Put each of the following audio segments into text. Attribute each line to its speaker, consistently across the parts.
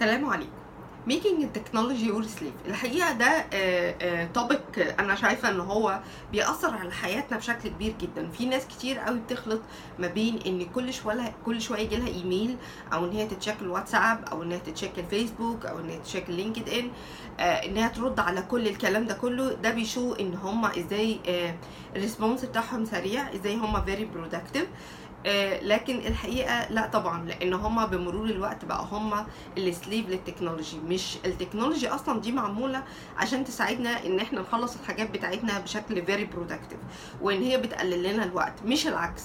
Speaker 1: السلام عليكم. Making technology your slave. الحقيقة ده topic أنا شايفة إن هو بيأثر على حياتنا بشكل كبير جدا. في ناس كتير قوي بتخلط ما بين إن كل شوية كل شوية يجي لها ايميل أو إن هي ت check الواتساب أو إن هي ت check الفيسبوك أو إن هي ت check ال LinkedIn آه، إن هي ترد على كل الكلام ده كله. ده بي show إن هم إزاي ال response بتاعهم سريع إزاي هم very productive آه، لكن الحقيقة لا طبعا لأن هم بمرور الوقت بقى هم ال slave لل technology. مش ال technology أصلا دي معمولة عشان تساعدنا إن إحنا نخلص الحاجات بتاعتنا بشكل very productive وإن هي بتقلل لنا الوقت. مش العكس.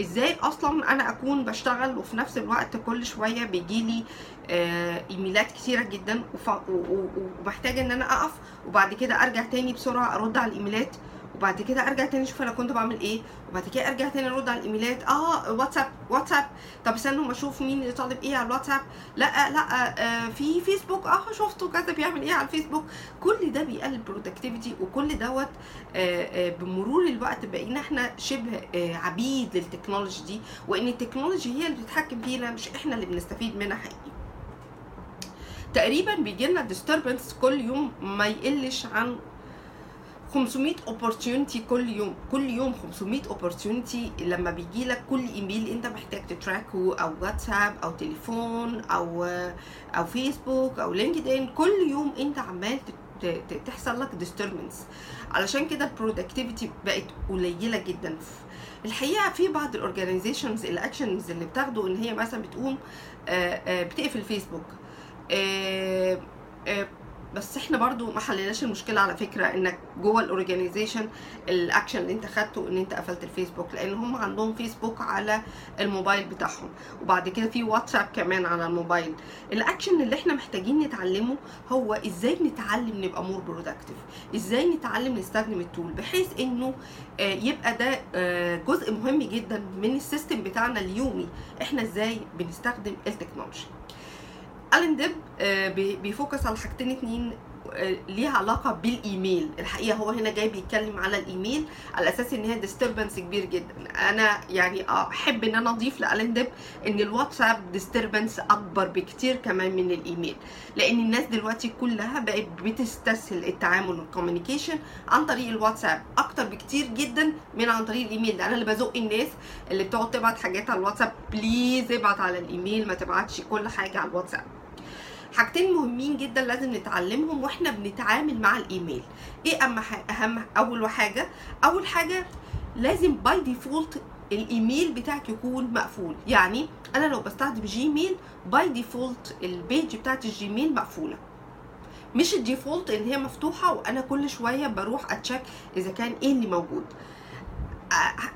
Speaker 1: إزاي أصلا أنا أكون بشتغل وفي نفس الوقت كل شوية بيجيلي آه، إيميلات كتيرة جدا ومحتاجة إن أنا أقف وبعد كده أرجع تاني بسرعة أرد على الإيميلات؟ وبعد كده أرجع تاني أشوف أنا كنت بعمل إيه وبعد كده أرجع تاني أرد على ال emails. آه واتساب واتساب. طب استنوا ما أشوف مين اللي طالب إيه على الواتساب. لأ لأ آه في فيسبوك. آه شفته كذا بيعمل إيه على الفيسبوك. كل ده بيقلل productivity وكل دوت آه آه بمرور الوقت بقينا إحنا شبه آه عبيد لل technology دي وإن ال technology هي اللي بتتحكم فينا مش إحنا اللي بنستفيد منها حقيقي. تقريبا بيجي لنا disturbance كل يوم ما يقلش عن 500 opportunity كل يوم كل يوم 500 opportunity لما بيجي لك كل إيميل أنت محتاج تتراكه أو واتساب أو تليفون أو أو فيسبوك أو لينكد ان كل يوم أنت عمال تحصل لك disturbance. علشان كده ال productivity بقت قليلة جدا. الحقيقة في بعض ال organizations ال actions اللي بتاخده إن هي مثلا بتقوم آه، آه، بتقفل فيسبوك بس إحنا برضو ما حليناش المشكلة على فكرة انك جوه ال organization ال action اللي انت خدته ان انت قفلت الفيسبوك لأن هم عندهم فيسبوك على الموبايل بتاعهم وبعد كده في واتساب كمان على الموبايل. الاكشن اللي إحنا محتاجين نتعلمه هو إزاي نتعلم نبقى more productive إزاي نتعلم نستخدم ال tool بحيث انه آه، يبقى ده آه، جزء مهم جدا من ال system بتاعنا اليومي إحنا إزاي بنستخدم ال technology. ألين ديب آه، بي- بي focus على حاجتين اتنين آه، ليها علاقة بالإيميل. الحقيقة هو هنا جاي بيتكلم على الإيميل على أساس إن هي disturbance كبير جدا. أنا يعني أحب إن أنا أضيف لألين ديب إن الواتساب disturbance أكبر بكتير كمان من الإيميل. لأن الناس دلوقتي كلها بقت بتستسهل التعامل وال communication عن طريق الواتساب أكتر بكتير جدا من عن طريق الإيميل. ده أنا اللي بزق الناس اللي بتقعد تبعت حاجات على الواتساب please ابعت على الإيميل ما تبعتش كل حاجة على الواتساب. حاجتين مهمين جدا لازم نتعلمهم وإحنا بنتعامل مع الإيميل. إيه أهم ح- أهم أول حاجة؟ أول حاجة لازم by default ال email بتاعك يكون مقفول. يعني أنا لو بستخدم جيميل by default ال page بتاعت الجيميل مقفولة. مش ال default ان هي مفتوحة وأنا كل شوية بروح أ check إذا كان إيه اللي موجود.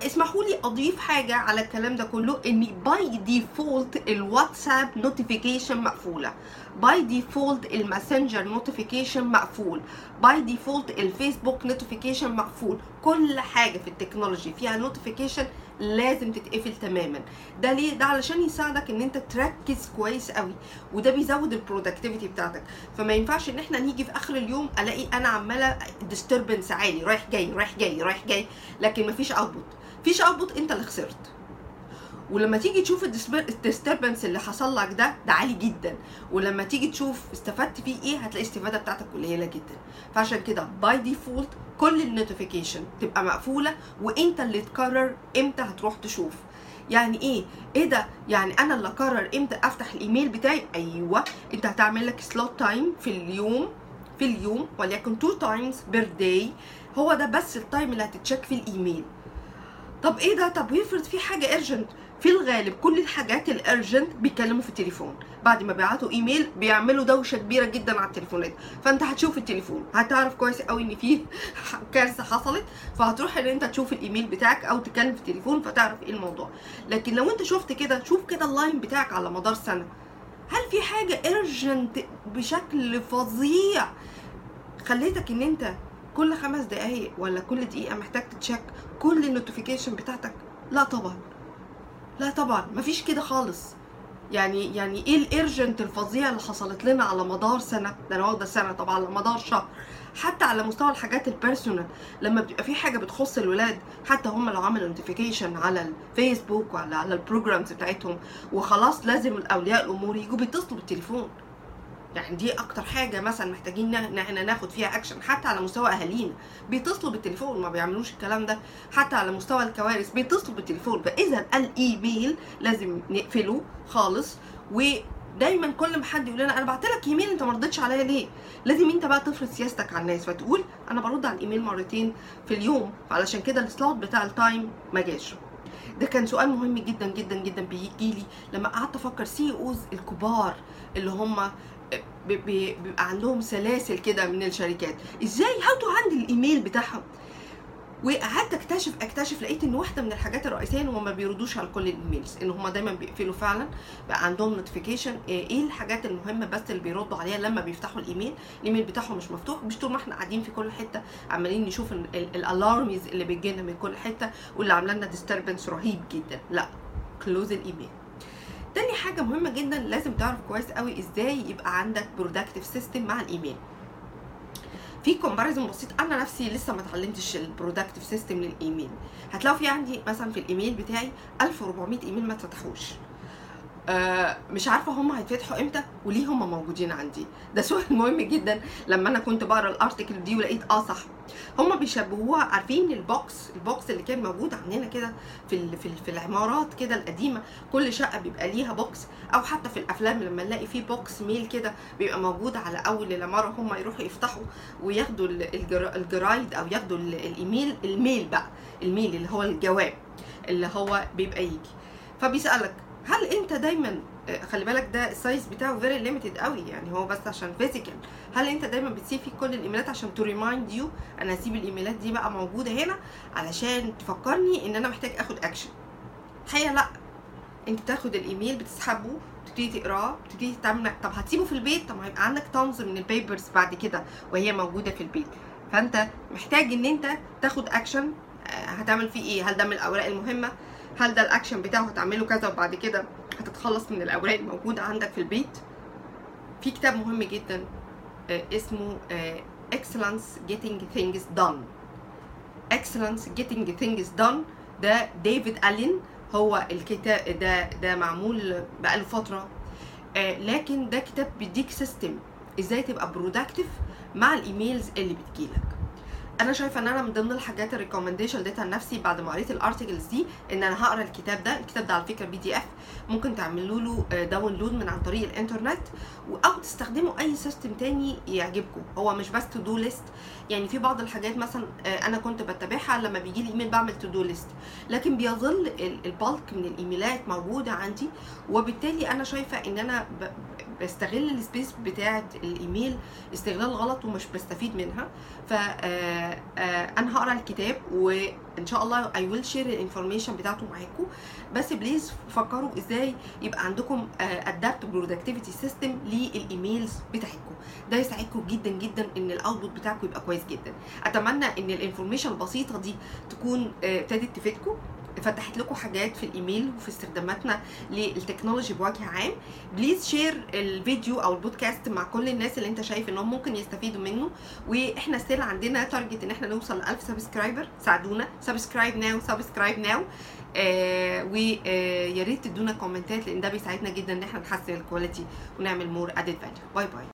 Speaker 1: اسمحوا لي أضيف حاجة على الكلام ده كله إن by default الواتساب notification مقفولة. by default الماسنجر notification مقفول. by default الفيسبوك notification مقفول. كل حاجة في ال technology فيها notification لازم تتقفل تماما. ده ليه؟ ده علشان يساعدك إن أنت تركز كويس قوي وده بيزود ال productivity بتاعتك. فما ينفعش إن إحنا نيجي في آخر اليوم ألاقي أنا عمالة disturbance عالي رايح جاي رايح جاي رايح جاي لكن مفيش output مفيش output أنت اللي خسرت. ولما تيجي تشوف ال disturbance اللي حصل لك ده ده عالي جدا. ولما تيجي تشوف استفدت فيه إيه هتلاقي الاستفاده بتاعتك قليلة جدا. فعشان كده by default كل ال notification تبقى مقفولة وإنت اللي تقرر إمتى هتروح تشوف. يعني إيه؟ إيه ده؟ يعني أنا اللي أقرر إمتى أفتح الإيميل بتاعي؟ أيوه. أنت هتعمل لك slot time في اليوم في اليوم وليكن 2 times per day هو ده بس ال time اللي هت check فيه الإيميل. طب إيه ده؟ طب ويفرض في حاجة urgent في الغالب كل الحاجات ال urgent بيتكلموا في التليفون. بعد ما بيبعتوا إيميل بيعملوا دوشة كبيرة جدا على التليفونات فأنت هتشوف التليفون. هتعرف كويس قوي إن في كارثة حصلت. فهتروح إن أنت تشوف الإيميل بتاعك أو تتكلم في التليفون فتعرف إيه الموضوع. لكن لو أنت شفت كده شوف كده ال line بتاعك على مدار سنة. هل في حاجة urgent بشكل فظيع خليتك إن أنت كل خمس دقايق ولا كل دقيقة محتاج ت check كل ال notification بتاعتك؟ لا طبعا. لا طبعا مفيش كده خالص. يعني يعني إيه ال urgent الفظيع اللي حصلت لنا على مدار سنة؟ ده أنا واخدة سنة طبعا على مدار شهر. حتى على مستوى الحاجات ال personal لما بيبقى في حاجة بتخص الولاد حتى هم لو عملوا notification على الفيسبوك ولا على ال programs بتاعتهم وخلاص لازم الأولياء الأمور يجوا بيتصلوا بالتليفون. يعني دي أكتر حاجة مثلا محتاجين ان إحنا ناخد فيها اكشن حتى على مستوى أهالينا. بيتصلوا بالتليفون ما بيعملوش الكلام ده. حتى على مستوى الكوارث بيتصلوا بالتليفون. فإذا الإيميل لازم نقفله خالص ودايما كل ما حد يقول لنا أنا بعت لك إيميل أنت ما ردتش عليا ليه؟ لازم أنت بقى تفرض سياستك على الناس. فتقول أنا برد على الإيميل مرتين في اليوم فعلشان كده ال slot بتاع ال time ما جاش. ده كان سؤال مهم جدا جدا جدا بيجي لي لما قعدت أفكر CEOs الكبار اللي هم بيبقى عندهم سلاسل كده من الشركات. إزاي؟ how to ال email بتاعهم؟ وقعدت اكتشف اكتشف لقيت إن واحدة من الحاجات الرئيسية إن هم ما بيردوش على كل ال emails إن هم دايما بيقفلوا فعلا بقى عندهم notification إيه الحاجات المهمة بس اللي بيردوا عليها لما بيفتحوا ال email؟ ال email بتاعهم مش مفتوح مش طول ما إحنا قاعدين في كل حتة عمالين نشوف ال alarms اللي بتجينا من كل حتة واللي عاملة لنا disturbance رهيب جدا. لا close ال email. تاني حاجة مهمة جدا لازم تعرف كويس قوي إزاي يبقى عندك productive system مع الإيميل. في comparison بسيط. أنا نفسي لسه ما اتعلمتش ال productive system لل email. هتلاقوا في عندي مثلا في الإيميل بتاعي 1400 إيميل ما اتفتحوش آه مش عارفة هم هيتفتحوا إمتى وليه هم موجودين عندي. ده سؤال مهم جدا. لما أنا كنت بقرأ ال article دي ولقيت آه صح. هم بيشبهوها عارفين ال box ال box اللي كان موجود عندنا كده في في, في العمارات كده القديمة. كل شقة بيبقى ليها box أو حتى في الأفلام لما نلاقي فيه box mail كده بيبقى موجود على أول العمارة. هم يروحوا يفتحوا وياخدوا الجرايد أو ياخدوا الإيميل ال mail بقى. الميل اللي هو الجواب اللي هو بيبقى يجي. فبيسألك هل انت دايما خلي بالك ده ال size بتاعه very limited قوي يعني هو بس عشان physical هل انت دايما بتسيب فيه كل الإيميلات عشان to remind you أنا هسيب الإيميلات دي بقى موجودة هنا علشان تفكرني إن أنا محتاج آخد اكشن الحقيقة لأ انت تاخد الإيميل بتسحبه تبتدي تقراه تبتدي تعمل طب هتسيبه في البيت؟ طب هيبقى عندك tons من ال papers بعد كده وهي موجودة في البيت. فأنت محتاج إن أنت تاخد اكشن هتعمل فيه إيه؟ هل ده من الأوراق المهمة؟ هل ده الأكشن بتاعه؟ هتعمله كذا وبعد كده هتتخلص من الأوراق الموجودة عندك في البيت. في كتاب مهم جدا اسمه excellence getting things done. Excellence getting things done ده ديفيد الين هو الكتاب ده ده معمول بقاله فترة. لكن ده كتاب بيديك system إزاي تبقى productive مع ال emails اللي بتجيلك. أنا شايفة إن أنا من ضمن الحاجات ال recommendation اديتها لنفسي بعد ما قريت ال articles دي إن أنا هقرأ الكتاب ده. الكتاب ده على فكرة PDF ممكن تعملوا له download من عن طريق الإنترنت أو تستخدموا أي system تاني يعجبكم. هو مش بس to do list يعني في بعض الحاجات مثلا أنا كنت بتابعها لما بيجي لي إيميل بعمل to do list لكن بيظل ال bulk من الإيميلات موجودة عندي وبالتالي أنا شايفة إن أنا بستغل ال space بتاعه الإيميل استغلال غلط ومش بستفيد منها. ف أنا هقرأ الكتاب وإن شاء الله I will share ال information بتاعته معاكم بس please فكروا إزاي يبقى عندكم adapt productivity system لل emails بتاعتكم ده يساعدكم جدا جدا إن ال output بتاعكم يبقى كويس جدا. أتمنى إن ال information البسيطة دي تكون ابتدت تفيدكم فتحت لكم حاجات في الإيميل وفي استخداماتنا لل technology بوجه عام. please share الفيديو أو البودكاست مع كل الناس اللي أنت شايف إنهم ممكن يستفيدوا منه. وإحنا still عندنا target إن إحنا نوصل ل 1000 subscriber ساعدونا. subscribe now subscribe now آه ويا ريت تدونا كومنتات لأن ده بيساعدنا جدا إن إحنا نحسن ال quality ونعمل more added value bye bye